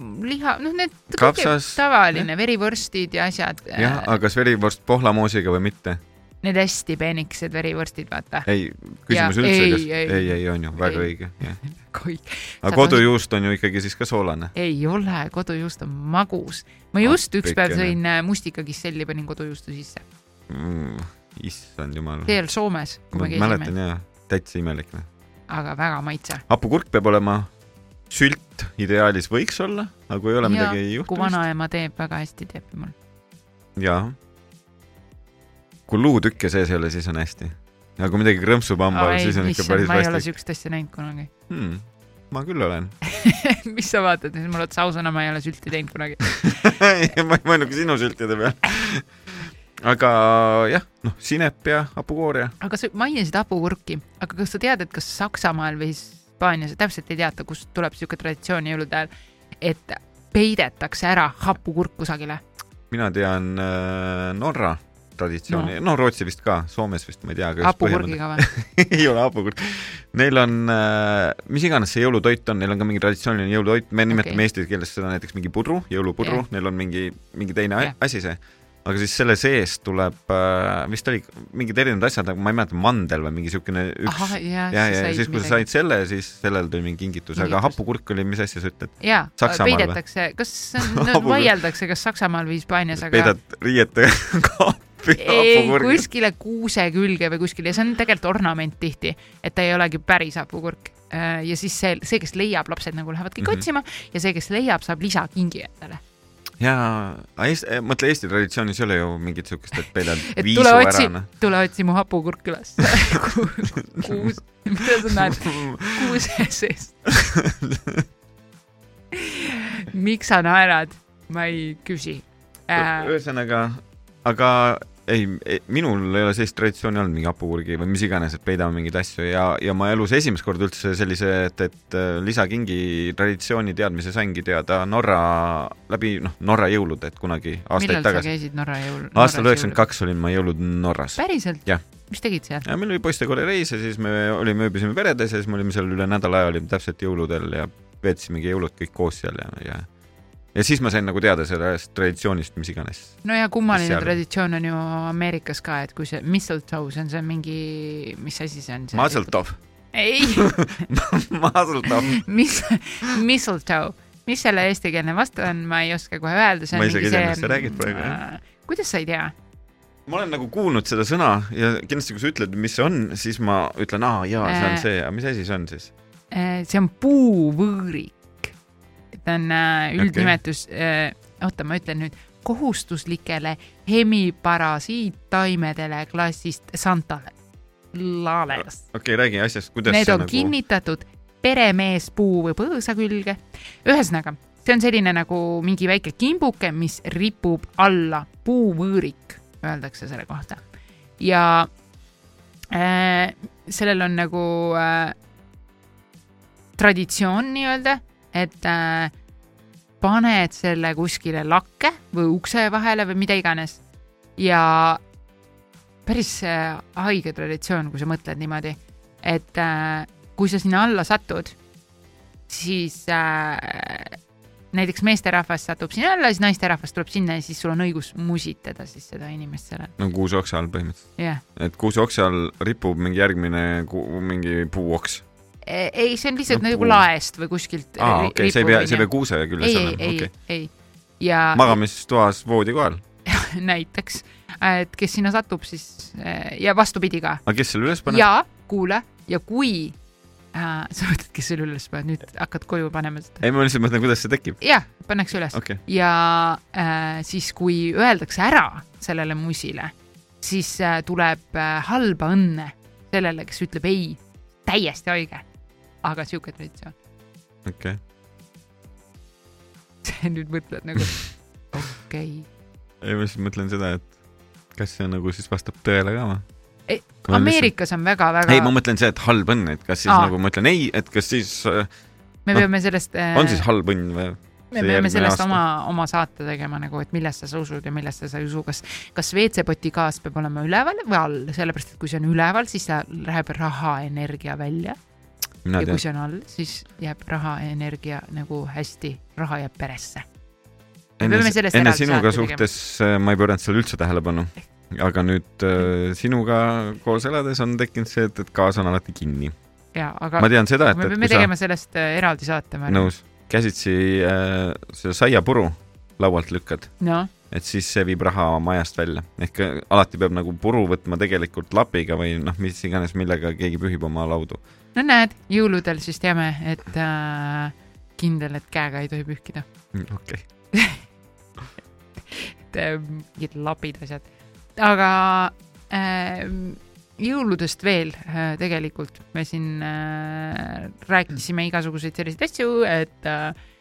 liha, noh, need Kapsas. tavaline verivorstid ja asjad. jah, aga kas verivorst pohlamoosiga või mitte? Need hästi peenikesed verivorstid, vaata. ei, küsimus Jaa, üldse, ei, kas, ei. ei, ei on ju, väga Ei. õige, aga kodujuust on ju ikkagi siis ka soolane. ei ole, kodujuust on magus. ma just üks päev sõin äh, mustikakisselli, panin kodujuustu sisse. mm,. issand jumal. see oli Soomes, kui ma me käisime, mäletan jaa, täitsa imelik. aga väga maitse. hapukurk peab olema sült ideaalis võiks olla, aga kui ei ole midagi kui juhtumist, vanaema teeb, väga hästi teeb mul. jaa. Kui luutükke sees ei ole, siis on hästi. aga kui midagi krõmpsub hambal, siis on ikka päris ma ei ole vastik siukest asja näinud kunagi hmm,. ma küll olen mis sa vaatad, mul otsa ausõna, ma ei ole sülti teinud kunagi. ma ei mõelnud ka sinu sültide peale. aga jah, noh, sinep ja hapukooria. aga sa mainisid hapukurki, aga kas sa tead, et kas Saksamaal või Hispaanias, täpselt ei teata, kust tuleb siuke traditsioon jõulude ajal, et peidetakse ära hapukurk kusagile. mina tean äh, Norra traditsiooni no., no Rootsi vist ka, Soomes vist ma ei tea, hapukurgiga või? ei ole hapukurk. Neil on äh,, mis iganes see jõulutoit on, neil on ka mingi traditsiooniline jõulutoit, me nimetame Okei. eesti keeles seda näiteks mingi pudru, jõulupudru Jah. neil on mingi, mingi teine yeah. asi see. aga siis selle sees tuleb äh,, vist oli mingid erinevad asjad, aga ma ei mäleta, mandel või mingi siukene üks ja, ja, ja, siis, kui sa said selle, siis sellele tuli mingi kingitus, aga hapukurk oli, mis asja sa ütled? jaa, peidetakse, kas no, vaieldakse, kas Saksamaal või Hispaanias, aga peidad riiete kaapi ei, kuskile kuuse külge või kuskile ja see on tegelikult ornament tihti, et ta ei olegi päris hapukurk. ja siis see, see, kes leiab, lapsed nagu lähevad kõik Mhm. otsima ja see, kes leiab, saab lisakingi endale. jaa, mõtle Eesti traditsioonis ei ole ju mingit siukest, et peidad viisu tule ära otsi noh., tule otsi mu hapukurk üles. kuus, mida sa näed, kuuse sees. miks sa naerad? ma ei küsi äh,. ühesõnaga, aga ei, ei, minul ei ole sellist traditsiooni olnud, mingi hapukurgi või mis iganes, et peidame mingeid asju ja, ja ma elus esimest korda üldse sellise, et, et äh, lisakingi traditsiooni teadmise saingi teada Norra läbi, noh, Norra jõulud, et kunagi aastaid millal sa tagasi. käisid Norra jõul? aastal üheksakümmend. kaks olin ma jõulud Norras. päriselt mis tegid seal? meil oli poistekooli reis ja siis me olime, ööbisime peredes ja siis me olime seal üle nädala aja olime täpselt jõuludel ja veetsimegi jõulud kõik koos seal ja, ja ja siis ma sain nagu teada sellest traditsioonist, mis iganes. no ja kummaline traditsioon on ju Ameerikas ka, et kui see mistletoe, see on see mingi, mis asi see on? Mazeltov, ei, Mazeltov. mis, mistletoe, mis selle eestikeelne vastu on, ma ei oska kohe öelda. Ma isegi ei tea, millest sa räägid praegu, jah.. kuidas sa ei tea? ma olen nagu kuulnud seda sõna ja kindlasti, kui sa ütled, mis see on, siis ma ütlen, aa jaa, see on Äh. see, aga mis asi see on siis? see on puuvõõrik. On äh, üldnimetus okay., oota, ma ütlen nüüd, kohustuslikele hemiparasiittaimedele klassist Santale. Lales. okei okay,, räägi asjast, kuidas Need see on nagu kinnitatud peremeespuu või põõsa külge. ühesõnaga, see on selline nagu mingi väike kimbuke, mis ripub alla, puuvõõrik öeldakse selle kohta. ja äh, sellel on nagu äh, traditsioon nii-öelda, et äh, paned selle kuskile lakke või ukse vahele või mida iganes ja päris haige traditsioon, kui sa mõtled niimoodi, et äh, kui sa sinna alla satud, siis äh, näiteks meesterahvas satub sinna alla, siis naisterahvas tuleb sinna ja siis sul on õigus musitada siis seda inimest sellel, nagu kuuseoksa all põhimõtteliselt. jah. et kuuseoksa all ripub mingi järgmine mingi puuoks. ei, see on lihtsalt No nagu laest või kuskilt. aa, okei okay,, see ei pea, see ei pea kuuse küljes ei, ei, olema, ei okei. okay., ei. ja magamistoas voodi kohal. näiteks, et kes sinna satub, siis ja vastupidi ka. aga kes selle üles paneb? ja kuule, ja kui äh, sa mõtled, kes selle üles paneb, nüüd hakkad koju panema seda. ei, ma lihtsalt mõtlen, kuidas see tekib. jah, pannakse üles okay., ja äh, siis, kui öeldakse ära sellele musile, siis äh, tuleb äh, halba õnne sellele, kes ütleb ei, täiesti haige. Aga sihuke traditsioon. okei okay.. nüüd mõtled nagu, okei ei, ma lihtsalt mõtlen seda, et kas see nagu siis vastab tõele ka või? okay.. Olen Ameerikas on väga-väga ei, ma mõtlen see, et halb õnn, et kas siis Aa. Nagu ma ütlen ei, et kas siis äh, me noh, peame sellest äh, on siis halb õnn või? me peame sellest aasta? oma, oma saate tegema nagu, et millesse sa usud ja millesse sa ei usu, kas, kas WC-poti gaas peab olema üleval või all, sellepärast et kui see on üleval, siis läheb rahaenergia välja mina ja tean. kui, see on all, siis jääb rahaenergia nagu hästi, raha jääb peresse. enne enne sinuga suhtes äh, ma ei pööranud sellele üldse tähelepanu. aga nüüd äh, sinuga koos elades on tekkinud see, et, et gaas on alati kinni. ja aga ma tean seda, et, me peame kui sa tegema sellest äh, eraldi saate, nõus. Käsitsi äh, selle saiapuru laualt lükkad, noh, et siis see viib raha majast välja. ehk äh, alati peab nagu puru võtma tegelikult lapiga või noh, mis iganes, millega keegi pühib oma laudu. no näed, jõuludel siis teame, et äh, kindel, et käega ei tohi pühkida. okei, et äh, mingid lapid asjad. aga äh, jõuludest veel äh, tegelikult me siin äh, rääkisime igasuguseid selliseid asju, et äh, äh,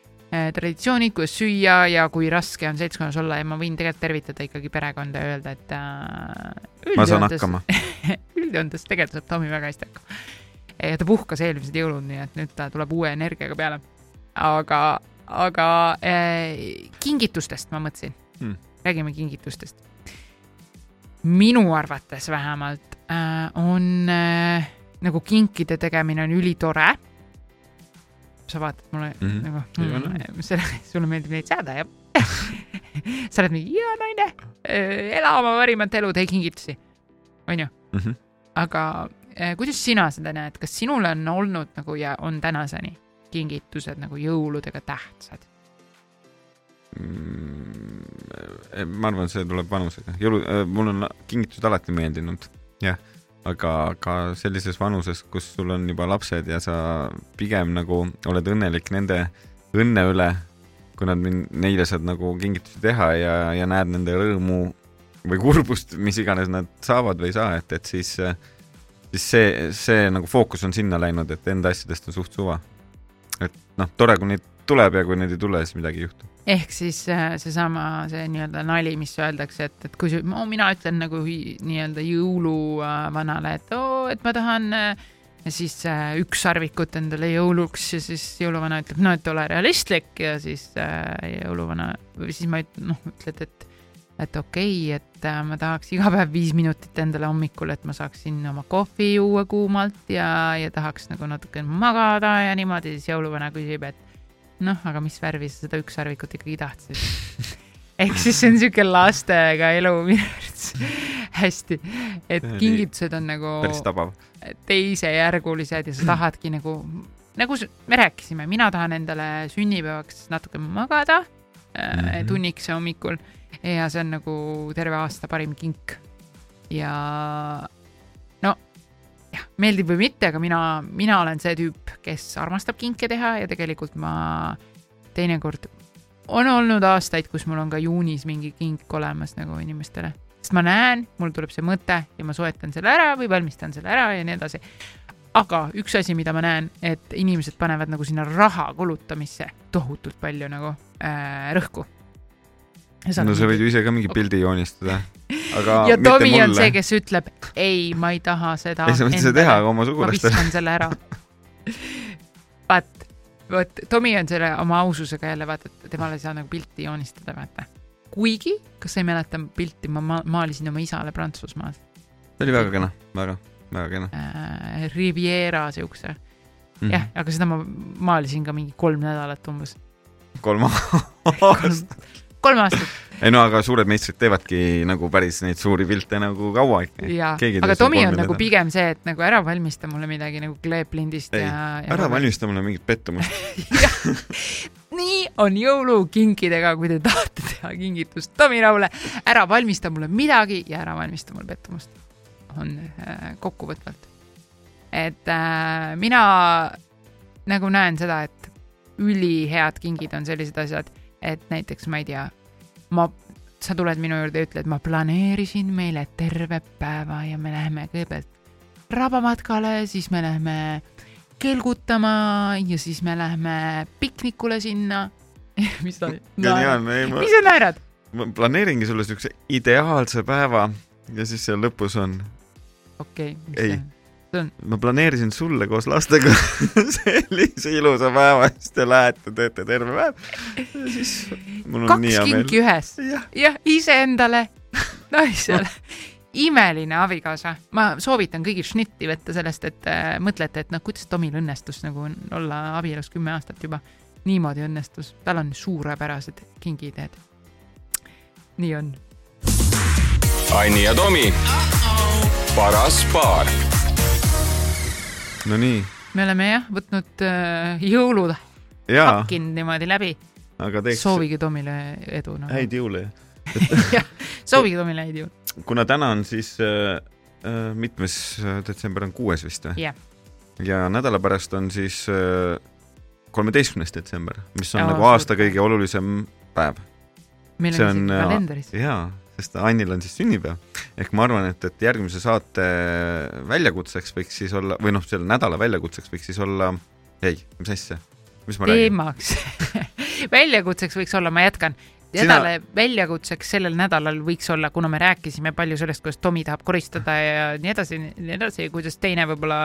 traditsioonid, kuidas süüa ja kui raske on seltskonnas olla ja ma võin tegelikult tervitada ikkagi perekonda ja öelda, et äh, ma saan hakkama. üldjoontes tegelikult saab Tomi väga hästi hakkama. ja ta puhkas eelmised jõulud, nii et nüüd ta tuleb uue energiaga peale. aga, aga äh, kingitustest ma mõtlesin hmm., räägime kingitustest. minu arvates vähemalt äh, on äh, nagu kinkide tegemine on ülitore. Sa vaatad mulle mm. -hmm. nagu mm, sulle meeldib neid saada jah sa oled mingi hea naine, ela oma parimat elu, tee kingitusi, onju Mhm. aga eh, kuidas sina seda näed, kas sinule on olnud nagu ja on tänaseni kingitused nagu jõuludega tähtsad? Mm, ma arvan, see tuleb vanusega. jõulu, mul on kingitused alati meeldinud, jah. Aga ka sellises vanuses, kus sul on juba lapsed ja sa pigem nagu oled õnnelik nende õnne üle, kui nad, neile saad nagu kingitusi teha ja, ja näed nende rõõmu või kurbust, mis iganes nad saavad või ei saa, et, et siis, siis see, see nagu fookus on sinna läinud, et enda asjadest on suht suva. et noh, tore, kui neid tuleb ja kui neid ei tule, siis midagi ei juhtu. Ehk siis äh, seesama, see nii-öelda nali, mis öeldakse, et, et kui see, no, mina ütlen nagu nii-öelda jõuluvanale, et oo, et ma tahan äh, ja siis äh, üks sarvikut endale jõuluks ja siis jõuluvana ütleb, no et ole realistlik ja siis äh, jõuluvana või siis ma üt- noh, ütled, et et okei okay,, et äh, ma tahaks iga päev viis minutit endale hommikul, et ma saaksin oma kohvi juua kuumalt ja, ja tahaks nagu natuke magada ja niimoodi, siis jõuluvana küsib, et noh, aga mis värvi sa seda ükssarvikut ikkagi tahtsid? ehk siis see on siuke lastega elu minu arvates hästi, et kingitused on nagu teisejärgulised ja sa tahadki nagu, nagu me rääkisime, mina tahan endale sünnipäevaks natuke magada mm. -hmm. tunnikese hommikul ja see on nagu terve aasta parim kink. ja no jah, meeldib või mitte, aga mina, mina olen see tüüp, kes armastab kinke teha ja tegelikult ma teinekord on olnud aastaid, kus mul on ka juunis mingi kink olemas nagu inimestele, sest ma näen, mul tuleb see mõte ja ma soetan selle ära või valmistan selle ära ja nii edasi. aga üks asi, mida ma näen, et inimesed panevad nagu sinna raha kulutamisse tohutult palju nagu äh, rõhku. no sa võid ju ise ka mingi pildi joonistada, aga ja Tomi on see, kes ütleb ei, ma ei taha seda. ei, sa võid seda teha aga oma ma sugulastele. viskan selle ära. vaat, vot Tomi on selle oma aususega jälle vaata, et temale ei saa nagu pilti joonistada, vaata. kuigi, kas sa ei mäleta pilti, ma ma maalisin oma isale Prantsusmaal see oli väga kena, väga, väga kena äh,, Riviera siukse mm., mm. jah, aga seda ma maalisin ka mingi kolm nädalat umbes, kolm aastat. Kolm aastat ei no aga suured meistrid teevadki nagu päris neid suuri pilte nagu kaua ikka. aga Tomi on nagu pigem see, et nagu ära valmista mulle midagi nagu kleeplindist ei ja,, ja ära valmista mulle mingit pettumust. nii on jõulukinkidega, kui te tahate teha kingitust Tomi Raule, ära valmista mulle midagi ja ära valmista mulle pettumust. on äh, kokkuvõtvalt. et äh, mina nagu näen seda, et ülihead kingid on sellised asjad, et näiteks ma ei tea, ma, sa tuled minu juurde ja ütled, ma planeerisin meile terve päeva ja me läheme kõigepealt rabamatkale, siis me läheme kelgutama ja siis me läheme piknikule sinna. mis geniaalne, ei ma mis, sa naerad? ma planeeringi sulle siukse ideaalse päeva ja siis seal lõpus on, okei Ei. okay,, ma planeerisin sulle koos lastega sellise ilusa päeva, siis te lähete, teete terve päev ja siis mul on kaks nii hea meel. kinki ühes, jah, jah, iseendale, naisele. imeline abikaasa, ma soovitan kõigil šnitti võtta sellest, et äh, mõtlete, et noh, kuidas Tomil õnnestus nagu olla abielus kümme aastat juba. niimoodi õnnestus, tal on suurepärased kingitähed. nii on. Anni ja Tomi, paras paar no nii, me oleme jah võtnud äh, jõulud hakkinud niimoodi läbi, aga teeks soovige Tomile edu nagu.. häid jõule. soovige Tomile häid jõule. kuna täna on siis äh, äh, mitmes äh, detsember on kuues vist või? jah, ja nädala pärast on siis äh, kolmeteistkümnes detsember, mis on Aa, nagu aasta kõige olulisem päev. meil on isegi kalendris. jaa, sest Annil on siis sünnipäev. ehk ma arvan, et, et järgmise saate väljakutseks võiks siis olla, või noh, selle nädala väljakutseks võiks siis olla, ei, mis asja, mis ma räägin? teemaks väljakutseks võiks olla, ma jätkan. Sina- nädala väljakutseks sellel nädalal võiks olla, kuna me rääkisime palju sellest, kuidas Tomi tahab koristada ja nii edasi, nii edasi, kuidas teine võib-olla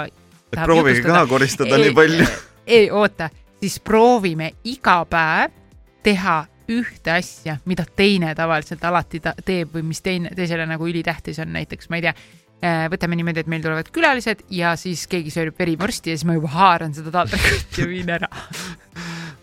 proovige ka koristada nii palju. ei oota, siis proovime iga päev teha ühte asja, mida teine tavaliselt alati ta teeb või mis teine, teisele nagu ülitähtis on, näiteks ma ei tea, võtame niimoodi, et meil tulevad külalised ja siis keegi sööb verivorsti ja siis ma juba haaran seda taldrikut ja viin ära.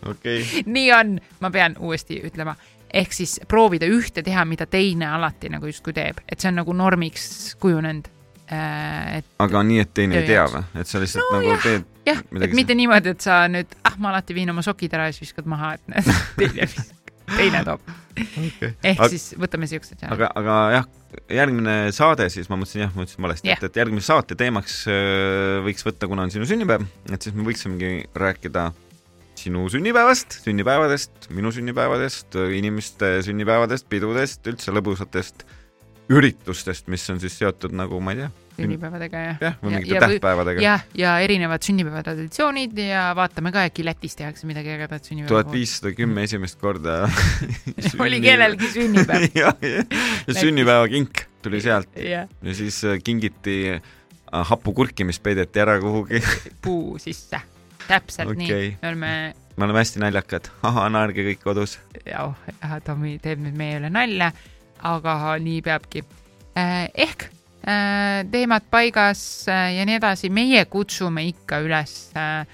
okei, nii on, ma pean uuesti ütlema, ehk siis proovida ühte teha, mida teine alati nagu justkui teeb, et see on nagu normiks kujunenud. et aga nii, et teine ei tea või? et sa lihtsalt No nagu jah. teed jah, et mitte niimoodi, et sa nüüd, ah, ma alati viin oma sokid ära ja siis viskad maha, et näed, teine, teine toob. okay.. ehk Aga- siis võtame siuksed. aga, aga jah, järgmine saade siis, ma mõtlesin jah, ma ütlesin valesti Jah. et, et järgmise saate teemaks äh, võiks võtta, kuna on sinu sünnipäev, et siis me võiksimegi rääkida sinu sünnipäevast, sünnipäevadest, minu sünnipäevadest, inimeste sünnipäevadest, pidudest, üldse lõbusatest üritustest, mis on siis seotud nagu ma ei tea, sünnipäevadega ja. jah, või Ja- mingite ja tähtpäevadega. jah, ja erinevad sünnipäeva traditsioonid ja vaatame ka, äkki Lätis tehakse midagi ägedat sünnipäeva tuhat. viissada kümme esimest korda oli kellelgi sünnipäev. jah, jah, ja sünnipäevakink tuli sealt jah, ja siis äh, kingiti äh, hapukurki, mis peideti ära kuhugi. puu sisse. täpselt okay. nii me oleme, me oleme hästi naljakad, ahah, naerge kõik kodus. oh, Tomi teeb nüüd meie üle nalja, aga nii peabki. ehk äh, teemad paigas äh, ja nii edasi, meie kutsume ikka üles äh,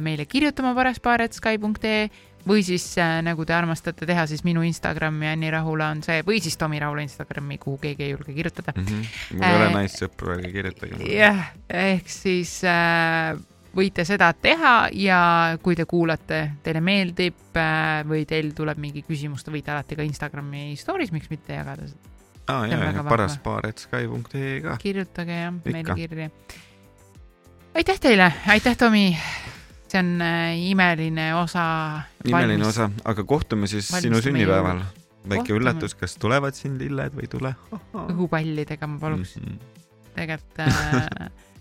meile kirjutama paraspaar.sky.ee või siis äh, nagu te armastate teha, siis minu Instagram ja Anni Rahula on see või siis Tomi Rahula Instagrami, kuhu keegi ei julge kirjutada. mul ei ole Äh, naissõpru, ärge kirjutage. jah, ehk siis äh, võite seda teha ja kui te kuulate, teile meeldib äh, või teil tuleb mingi küsimus, te võite alati ka Instagrami story's, miks mitte jagada seda. aa jaa, ja vahva. paraspaar.sky.ee ka. kirjutage jah, meile kirja. aitäh teile, aitäh, Tomi. see on äh, imeline osa. imeline osa, aga kohtume siis sinu sünnipäeval. väike Kohtume. üllatus, kas tulevad siin lilled või ei tule? õhupallidega ma paluks Mhm. tegelikult äh, äh,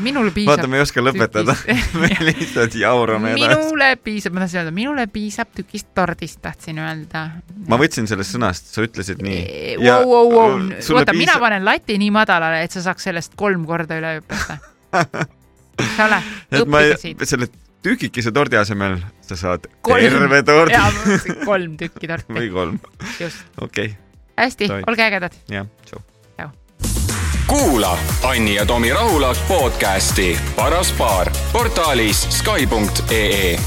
minule piisab. vaata, me ei oska lõpetada. me lihtsalt jaurame edasi. minule piisab, ma tahtsin öelda, minule piisab tükist tordist, tahtsin öelda. ma võtsin sellest sõnast, sa ütlesid nii. Wow, wow, wow. sulle oota, mina panen lati nii madalale, et sa saaks sellest kolm korda üle hüpata. sa ole, õppige siit. selle tükikese tordi asemel sa saad Kolm. terve tordi kolm tükki torti, või kolm. just. okei okay., hästi olge ägedad. jah, tšau. Kuula Anni ja Tomi Rahula podcasti Paras paar portaalis Sky.ee